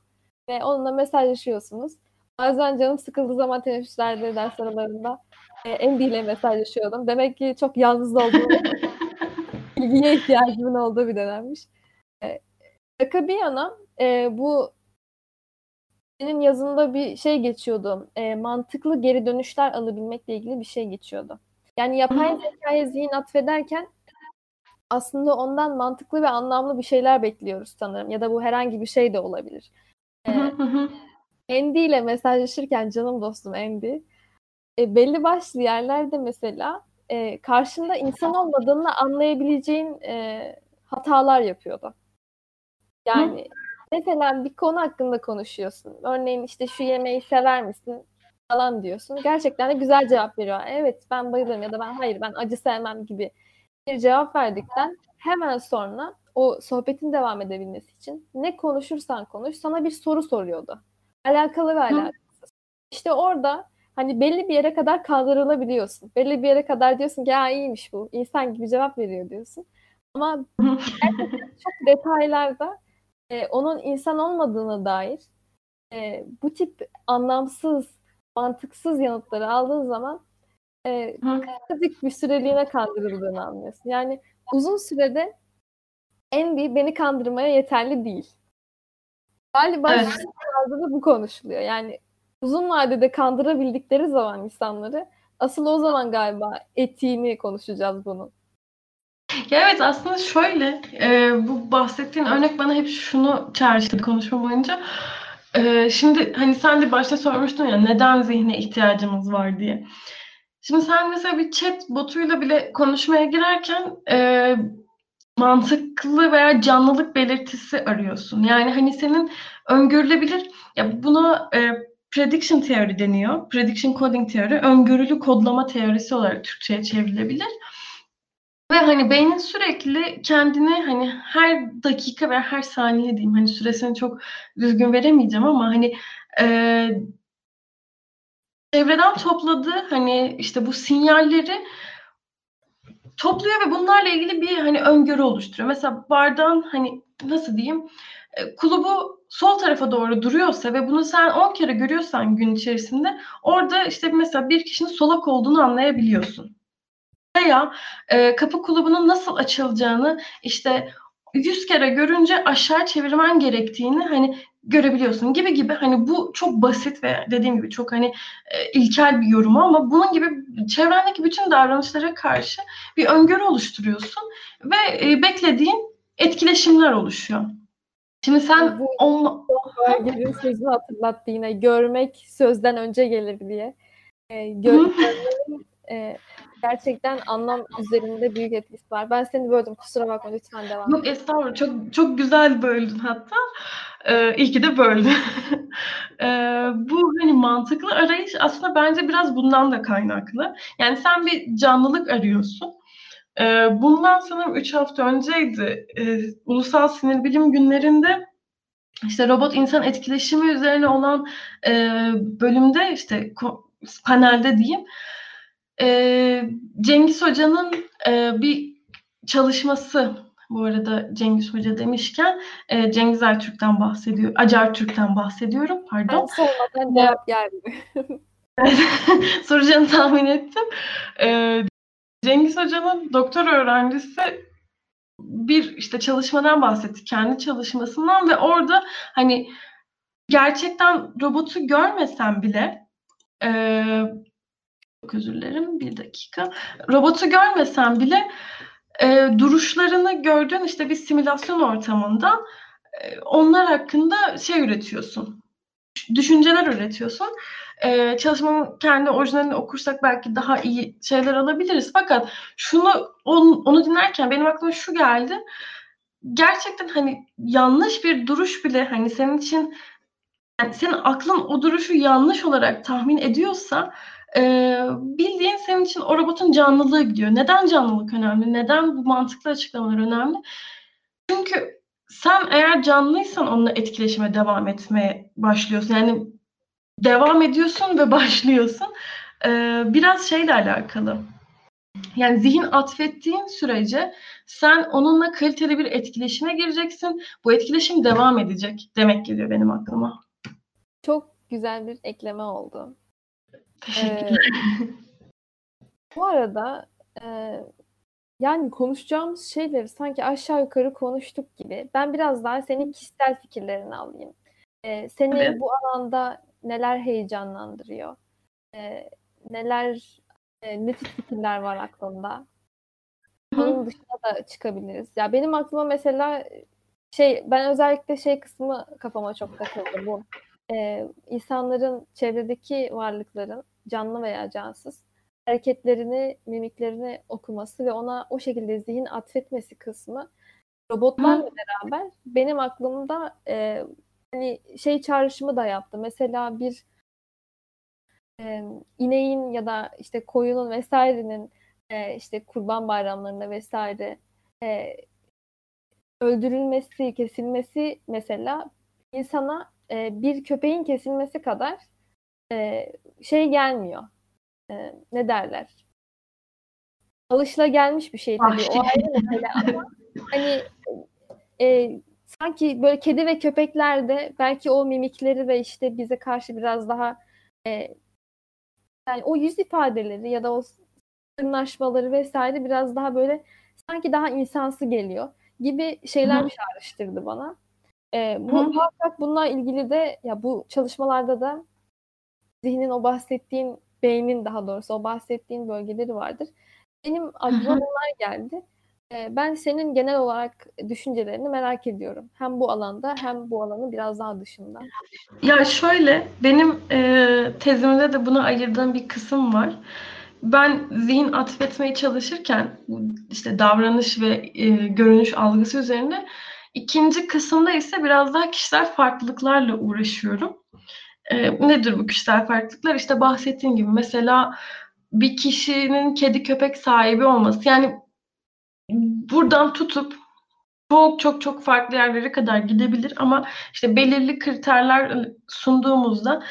Ve onunla mesajlaşıyorsunuz. Bazen canım sıkıldığı zaman teneffüslerde, ders aralarında e, Andy ile mesajlaşıyordum. Demek ki çok yalnız olduğum bilgiye ihtiyacımın olduğu bir dönemmiş. E, şaka bir yana e, bu senin yazında bir şey geçiyordu. E, mantıklı geri dönüşler alabilmekle ilgili bir şey geçiyordu. Yani yapay zekaya zihin atfederken aslında ondan mantıklı ve anlamlı bir şeyler bekliyoruz sanırım. Ya da bu herhangi bir şey de olabilir. Ee, Andy ile mesajlaşırken canım dostum Andy e, belli başlı yerlerde mesela e, karşında insan olmadığını anlayabileceğin e, hatalar yapıyordu. Yani mesela bir konu hakkında konuşuyorsun. Örneğin işte şu yemeği sever misin falan diyorsun. Gerçekten de güzel cevap veriyor. Evet ben bayılırım ya da ben hayır ben acı sevmem gibi bir cevap verdikten hemen sonra o sohbetin devam edebilmesi için ne konuşursan konuş sana bir soru soruyordu. Alakalı ve alakasız. İşte orada hani belli bir yere kadar kaldırılabiliyorsun. Belli bir yere kadar diyorsun ki ya iyiymiş bu. insan gibi cevap veriyor diyorsun. Ama çok detaylarda e, onun insan olmadığına dair e, bu tip anlamsız, mantıksız yanıtları aldığın zaman e, kısacık bir süreliğine kandırıldığını anlıyorsun. Yani uzun sürede Andy beni kandırmaya yeterli değil. Galiba evet. da bu konuşuluyor. Yani uzun vadede kandırabildikleri zaman insanları asıl o zaman galiba etiğini konuşacağız bunun. Ya evet aslında şöyle e, bu bahsettiğin örnek bana hep şunu çağrıştırdı konuşma boyunca. E, şimdi hani sen de başta sormuştun ya neden zihne ihtiyacımız var diye. Şimdi sen mesela bir chat botuyla bile konuşmaya girerken e, mantıklı veya canlılık belirtisi arıyorsun. Yani hani senin öngörülebilir ya buna e, prediction theory deniyor. Prediction coding teori öngörülü kodlama teorisi olarak Türkçe'ye çevrilebilir. Ve hani beynin sürekli kendini hani her dakika ve her saniye diyeyim hani süresini çok düzgün veremeyeceğim ama hani e, çevreden topladığı hani işte bu sinyalleri topluyor ve bunlarla ilgili bir hani öngörü oluşturuyor. Mesela bardağın hani nasıl diyeyim e, kulubu sol tarafa doğru duruyorsa ve bunu sen 10 kere görüyorsan gün içerisinde orada işte mesela bir kişinin solak olduğunu anlayabiliyorsun. Veya e, kapı kulubunun nasıl açılacağını işte 100 kere görünce aşağı çevirmen gerektiğini hani görebiliyorsun gibi gibi hani bu çok basit ve dediğim gibi çok hani e, ilkel bir yorum ama bunun gibi çevrendeki bütün davranışlara karşı bir öngörü oluşturuyorsun ve e, beklediğin etkileşimler oluşuyor. Şimdi sen bu onunla... Gelin sözünü hatırlattı yine. Görmek sözden önce gelir diye. E, gör, görmenin e, gerçekten anlam üzerinde büyük etkisi var. Ben seni böldüm. Kusura bakma lütfen devam Yok estağfurullah. Çok, çok güzel böldün hatta. Ee, iyi ki de böldün. ee, bu hani mantıklı arayış aslında bence biraz bundan da kaynaklı. Yani sen bir canlılık arıyorsun. Ee, bundan sanırım 3 hafta önceydi. Ee, Ulusal Sinir Bilim Günlerinde işte robot insan etkileşimi üzerine olan e, bölümde işte panelde diyeyim e, Cengiz Hoca'nın e, bir çalışması bu arada Cengiz Hoca demişken e, Cengiz Ertürk'ten bahsediyor. Acar Türk'ten bahsediyorum. Pardon. Ben sormadan cevap geldi. Soracağını tahmin ettim. E, Cengiz Hoca'nın doktor öğrencisi bir işte çalışmadan bahsetti. Kendi çalışmasından ve orada hani gerçekten robotu görmesen bile e, çok özür dilerim bir dakika. Robotu görmesen bile e, duruşlarını gördüğün işte bir simülasyon ortamında e, onlar hakkında şey üretiyorsun. Düşünceler üretiyorsun. Ee, çalışmanın kendi orijinalini okursak belki daha iyi şeyler alabiliriz. Fakat şunu onu, onu dinlerken benim aklıma şu geldi. Gerçekten hani yanlış bir duruş bile hani senin için yani senin aklın o duruşu yanlış olarak tahmin ediyorsa e, bildiğin senin için o robotun canlılığı gidiyor. Neden canlılık önemli? Neden bu mantıklı açıklamalar önemli? Çünkü sen eğer canlıysan onunla etkileşime devam etmeye başlıyorsun. Yani devam ediyorsun ve başlıyorsun. Ee, biraz şeyle alakalı. Yani zihin atfettiğin sürece sen onunla kaliteli bir etkileşime gireceksin. Bu etkileşim devam edecek demek geliyor benim aklıma. Çok güzel bir ekleme oldu. Teşekkürler. Ee, bu arada e, yani konuşacağımız şeyleri sanki aşağı yukarı konuştuk gibi. Ben biraz daha senin kişisel fikirlerini alayım. Ee, seni Evet. bu alanda neler heyecanlandırıyor? Ee, neler, e, ne tür fikirler var aklında? Onun dışına da çıkabiliriz. Ya benim aklıma mesela şey, ben özellikle şey kısmı kafama çok takıldı bu. Ee, insanların, çevredeki varlıkların, canlı veya cansız, hareketlerini, mimiklerini okuması ve ona o şekilde zihin atfetmesi kısmı robotlarla beraber benim aklımda e, hani şey çağrışımı da yaptı. Mesela bir e, ineğin ya da işte koyunun vesairenin e, işte kurban bayramlarında vesaire e, öldürülmesi, kesilmesi mesela insana e, bir köpeğin kesilmesi kadar e, şey gelmiyor. E, ne derler? Alışılagelmiş bir şey tabii. O ayrı mesele ama hani e, sanki böyle kedi ve köpeklerde belki o mimikleri ve işte bize karşı biraz daha e, yani o yüz ifadeleri ya da o sırnaşmaları vesaire biraz daha böyle sanki daha insansı geliyor gibi şeyler çağrıştırdı bana. E, bu muhakkak bununla ilgili de ya bu çalışmalarda da zihnin o bahsettiğin beynin daha doğrusu o bahsettiğin bölgeleri vardır. Benim aklıma bunlar geldi. Ee, ben senin genel olarak düşüncelerini merak ediyorum. Hem bu alanda hem bu alanın biraz daha dışında. Ya şöyle, benim e, tezimde de buna ayırdığım bir kısım var. Ben zihin atfetmeye çalışırken işte davranış ve e, görünüş algısı üzerinde ikinci kısımda ise biraz daha kişisel farklılıklarla uğraşıyorum. E, nedir bu kişisel farklılıklar? İşte bahsettiğim gibi mesela bir kişinin kedi köpek sahibi olması. Yani buradan tutup çok çok çok farklı yerlere kadar gidebilir ama işte belirli kriterler sunduğumuzda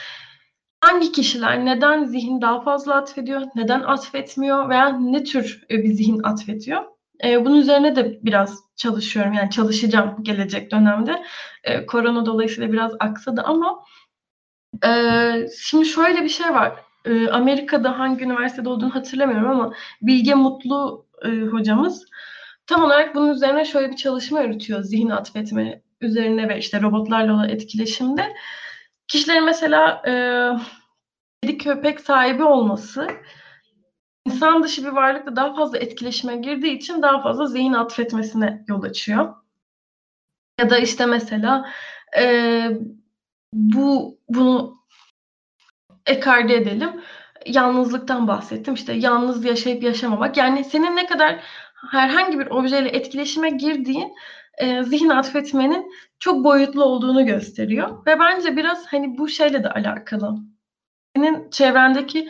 hangi kişiler neden zihin daha fazla atfediyor, neden atfetmiyor veya ne tür bir zihin atfediyor? E, bunun üzerine de biraz çalışıyorum. Yani çalışacağım gelecek dönemde. E, korona dolayısıyla biraz aksadı ama e, şimdi şöyle bir şey var. E, Amerika'da hangi üniversitede olduğunu hatırlamıyorum ama Bilge Mutlu e, hocamız tam olarak bunun üzerine şöyle bir çalışma yürütüyor. Zihin atfetme üzerine ve işte robotlarla olan etkileşimde. Kişilerin mesela e, kedi köpek sahibi olması insan dışı bir varlıkla daha fazla etkileşime girdiği için daha fazla zihin atfetmesine yol açıyor. Ya da işte mesela e, bu bunu ekarte edelim. Yalnızlıktan bahsettim. İşte yalnız yaşayıp yaşamamak. Yani senin ne kadar herhangi bir objeyle etkileşime girdiğin e, zihin atfetmenin çok boyutlu olduğunu gösteriyor. Ve bence biraz hani bu şeyle de alakalı. Senin çevrendeki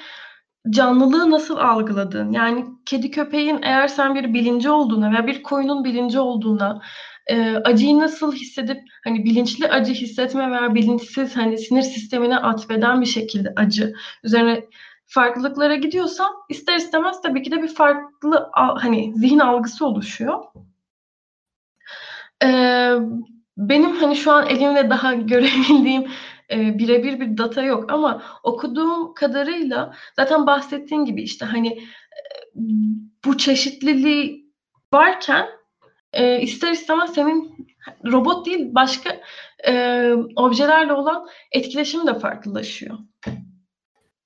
canlılığı nasıl algıladığın. Yani kedi köpeğin eğer sen bir bilinci olduğuna veya bir koyunun bilinci olduğuna e, acıyı nasıl hissedip hani bilinçli acı hissetme veya bilinçsiz hani sinir sistemine atfeden bir şekilde acı üzerine farklılıklara gidiyorsan ister istemez tabii ki de bir farklı hani zihin algısı oluşuyor. Ee, benim hani şu an elimde daha görebildiğim e, birebir bir data yok ama okuduğum kadarıyla zaten bahsettiğin gibi işte hani e, bu çeşitliliği varken e, ister istemez senin robot değil başka e, objelerle olan etkileşimi de farklılaşıyor.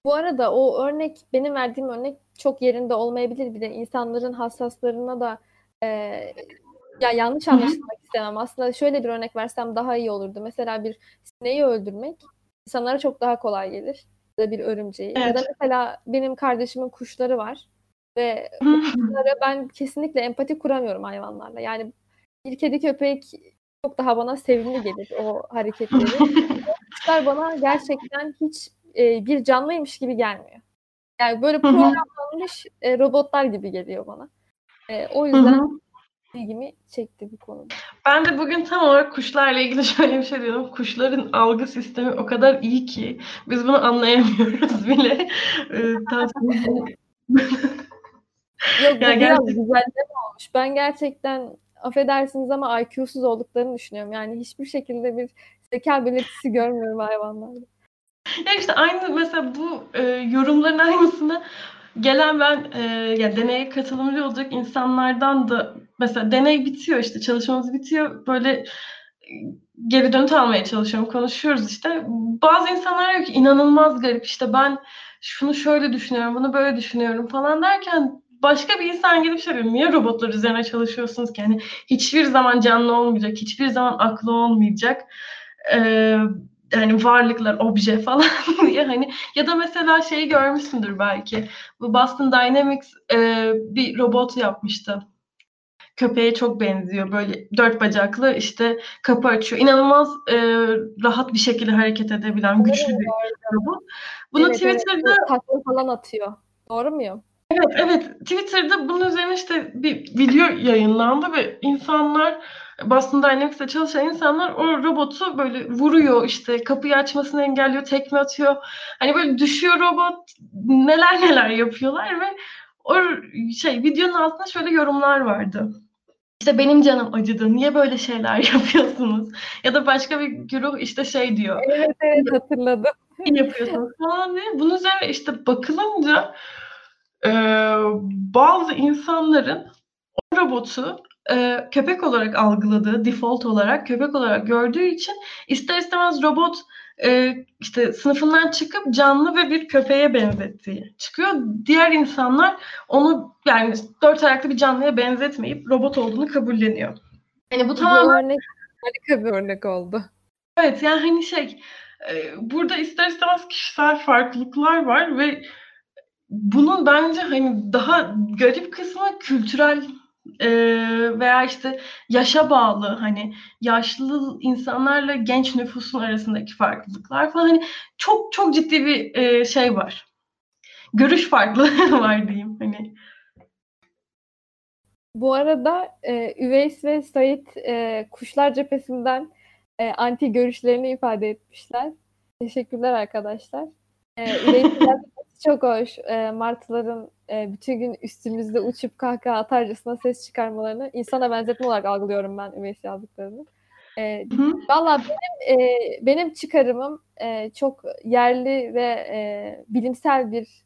Bu arada o örnek benim verdiğim örnek çok yerinde olmayabilir bile insanların hassaslarına da e, ya yanlış anlaşılmak istemem. Aslında şöyle bir örnek versem daha iyi olurdu. Mesela bir sineği öldürmek insanlara çok daha kolay gelir. Ya da bir örümceği. Evet. Ya da mesela benim kardeşimin kuşları var. Ve bu kuşlara ben kesinlikle empati kuramıyorum hayvanlarla. Yani bir kedi köpek çok daha bana sevimli gelir o hareketleri. Kuşlar bana gerçekten hiç e, bir canlıymış gibi gelmiyor. Yani böyle programlanmış e, robotlar gibi geliyor bana. E, o yüzden ilgimi çekti bu konuda. Ben de bugün tam olarak kuşlarla ilgili şöyle bir şey diyordum. Kuşların algı sistemi o kadar iyi ki biz bunu anlayamıyoruz bile. Ee, tavsiye- Yok bu Ya biraz güzelleme olmuş. Ben gerçekten affedersiniz ama IQ'suz olduklarını düşünüyorum. Yani hiçbir şekilde bir zeka belirtisi görmüyorum hayvanlarda. Ya işte aynı mesela bu e, yorumların aynısını gelen ben e, ya deneye katılımcı olacak insanlardan da mesela deney bitiyor işte çalışmamız bitiyor böyle e, geri dönüt almaya çalışıyorum konuşuyoruz işte bazı insanlar diyor ki inanılmaz garip işte ben şunu şöyle düşünüyorum bunu böyle düşünüyorum falan derken başka bir insan gelip şey diyor niye robotlar üzerine çalışıyorsunuz ki hani hiçbir zaman canlı olmayacak hiçbir zaman aklı olmayacak Ee, hani varlıklar, obje falan diye hani ya da mesela şeyi görmüşsündür belki. Bu Boston Dynamics e, bir robot yapmıştı. Köpeğe çok benziyor. Böyle dört bacaklı işte kapı açıyor. İnanılmaz e, rahat bir şekilde hareket edebilen güçlü bir robot. Bunu Evet, evet. Twitter'da Takla falan atıyor. Doğru muyum? Evet, evet. Twitter'da bunun üzerine işte bir video yayınlandı ve insanlar Boston Dynamics'te çalışan insanlar o robotu böyle vuruyor işte kapıyı açmasını engelliyor, tekme atıyor. Hani böyle düşüyor robot neler neler yapıyorlar ve o şey videonun altında şöyle yorumlar vardı. İşte benim canım acıdı. Niye böyle şeyler yapıyorsunuz? Ya da başka bir güruh işte şey diyor Evet evet hatırladım. yapıyorsunuz falan diye. Bunun üzerine işte bakılınca e, bazı insanların o robotu e, köpek olarak algıladığı, default olarak köpek olarak gördüğü için ister istemez robot e, işte sınıfından çıkıp canlı ve bir köpeğe benzettiği çıkıyor. Diğer insanlar onu yani dört ayaklı bir canlıya benzetmeyip robot olduğunu kabulleniyor. Yani bu Bu tamamen örnek harika bir örnek oldu. Evet yani hani şey e, burada ister istemez kişisel farklılıklar var ve bunun bence hani daha garip kısmı kültürel e, veya işte yaşa bağlı hani yaşlı insanlarla genç nüfusun arasındaki farklılıklar falan hani çok çok ciddi bir e, şey var. Görüş farklılığı var diyeyim hani. Bu arada e, Üveys ve Sait e, Kuşlar Cephesi'nden e, anti görüşlerini ifade etmişler. Teşekkürler arkadaşlar. E, yapması çok hoş. E, martıların e, bütün gün üstümüzde uçup kahkaha atarcasına ses çıkarmalarını insana benzetme olarak algılıyorum ben Üveys yazdıklarını. E. Valla benim e, benim çıkarımım e, çok yerli ve e, bilimsel bir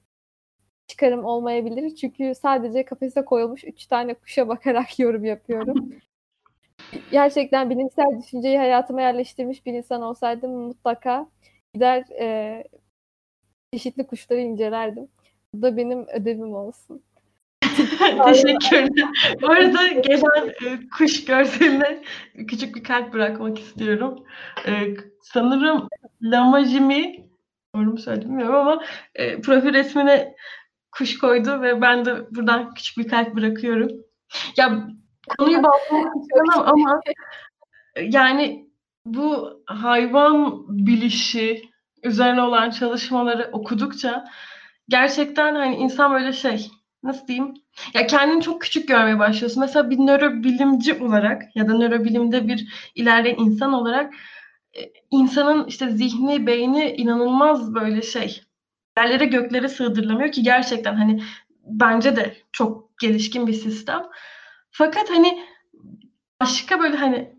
çıkarım olmayabilir. Çünkü sadece kafese koyulmuş üç tane kuşa bakarak yorum yapıyorum. Gerçekten bilimsel düşünceyi hayatıma yerleştirmiş bir insan olsaydım mutlaka gider e, çeşitli kuşları incelerdim. Bu da benim ödevim olsun. Teşekkürler. Bu arada gelen e, kuş görseline küçük bir kalp bırakmak istiyorum. E, sanırım Lamajimi, doğru mu söyledim bilmiyorum ama e, profil resmine kuş koydu ve ben de buradan küçük bir kalp bırakıyorum. Ya konuyu bağlamak istemem ama yani bu hayvan bilişi üzerine olan çalışmaları okudukça gerçekten hani insan böyle şey nasıl diyeyim ya kendini çok küçük görmeye başlıyorsun. Mesela bir nörobilimci olarak ya da nörobilimde bir ilerleyen insan olarak e, insanın işte zihni, beyni inanılmaz böyle şey yerlere göklere sığdırılamıyor ki gerçekten hani bence de çok gelişkin bir sistem. Fakat hani başka böyle hani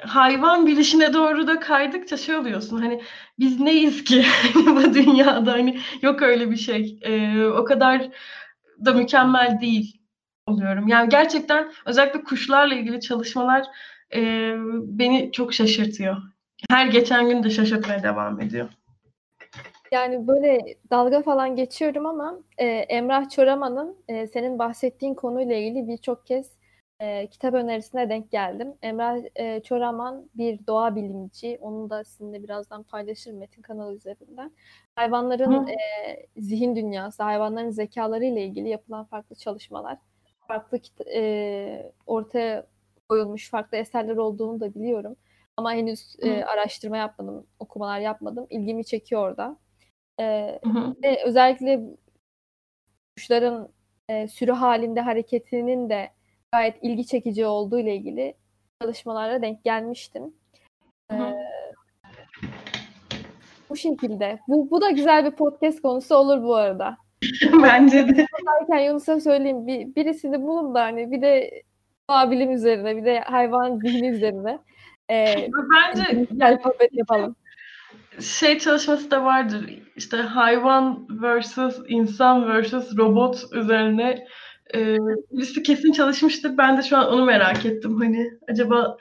hayvan bilişine doğru da kaydıkça şey oluyorsun hani biz neyiz ki bu dünyada hani yok öyle bir şey Ee, o kadar da mükemmel değil oluyorum. Yani gerçekten özellikle kuşlarla ilgili çalışmalar e, beni çok şaşırtıyor. Her geçen gün de şaşırtmaya devam ediyor. Yani böyle dalga falan geçiyorum ama e, Emrah Çoraman'ın e, senin bahsettiğin konuyla ilgili birçok kez e, kitap önerisine denk geldim. Emrah e, Çoraman bir doğa bilimci. Onu da sizinle birazdan paylaşırım Metin kanalı üzerinden. Hayvanların e, zihin dünyası, hayvanların zekaları ile ilgili yapılan farklı çalışmalar, farklı e, ortaya koyulmuş farklı eserler olduğunu da biliyorum. Ama henüz e, araştırma yapmadım, okumalar yapmadım. İlgimi çekiyor da. E, ve özellikle kuşların e, sürü halinde hareketinin de gayet ilgi çekici olduğu ile ilgili çalışmalara denk gelmiştim. Ee, bu şekilde. Bu, bu da güzel bir podcast konusu olur bu arada. Bence de. Derken Yunus'a söyleyeyim. Bir, birisini bulun da hani bir de doğa bilim üzerine bir de hayvan zihni üzerine. Ee, Bence güzel sohbet yapalım. Şey çalışması da vardır. İşte hayvan versus insan versus robot üzerine e, birisi kesin çalışmıştır. Ben de şu an onu merak ettim. Hani acaba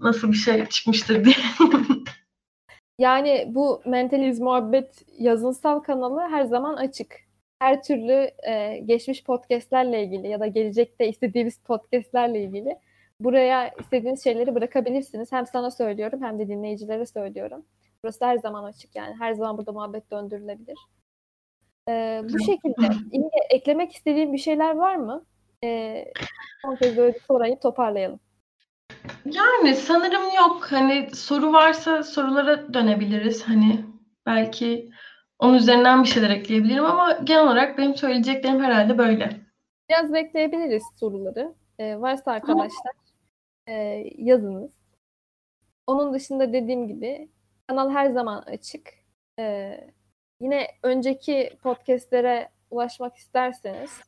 nasıl bir şey çıkmıştır diye. yani bu Mentaliz Muhabbet yazınsal kanalı her zaman açık. Her türlü e, geçmiş podcastlerle ilgili ya da gelecekte istediğiniz podcastlerle ilgili buraya istediğiniz şeyleri bırakabilirsiniz. Hem sana söylüyorum hem de dinleyicilere söylüyorum. Burası her zaman açık yani. Her zaman burada muhabbet döndürülebilir. Ee, bu şekilde. İnge, eklemek istediğin bir şeyler var mı? Ee, son kez böyle bir sorayı toparlayalım. Yani sanırım yok. Hani soru varsa sorulara dönebiliriz. Hani belki onun üzerinden bir şeyler ekleyebilirim ama genel olarak benim söyleyeceklerim herhalde böyle. Biraz bekleyebiliriz soruları. Ee, varsa arkadaşlar e, yazınız. Onun dışında dediğim gibi kanal her zaman açık. Ee, Yine önceki podcastlere ulaşmak isterseniz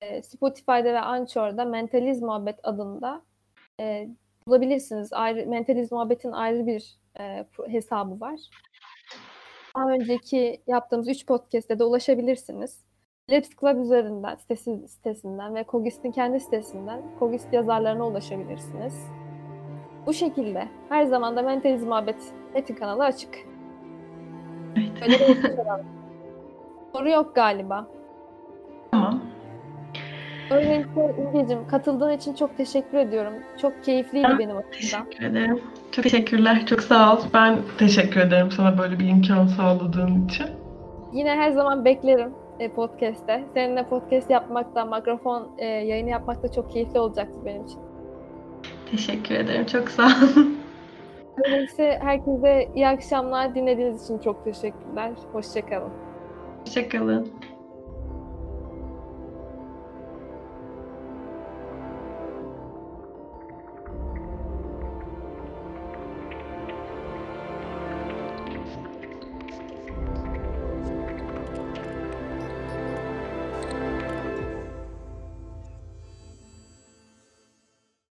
e, Spotify'da ve Anchor'da Mentaliz Muhabbet adında e, bulabilirsiniz. Ayrı, Mentaliz Muhabbet'in ayrı bir e, hesabı var. Daha önceki yaptığımız 3 podcast'te de ulaşabilirsiniz. Let's Club üzerinden, sitesi, sitesinden ve Kogist'in kendi sitesinden Kogist yazarlarına ulaşabilirsiniz. Bu şekilde her zaman da Mentaliz Muhabbet Metin kanalı açık. Öyle bir Soru yok galiba. Tamam. Öyleyse İngeciğim katıldığın için çok teşekkür ediyorum. Çok keyifliydi ben benim açımdan. Teşekkür ederim. Çok teşekkürler. Çok sağ ol. Ben teşekkür ederim sana böyle bir imkan sağladığın için. Yine her zaman beklerim e, podcast'te. Seninle podcast yapmakta, mikrofon e, yayını yapmak da çok keyifli olacaktı benim için. Teşekkür ederim. Çok sağ ol. Öyleyse herkese iyi akşamlar. Dinlediğiniz için çok teşekkürler. Hoşçakalın. Hoşçakalın.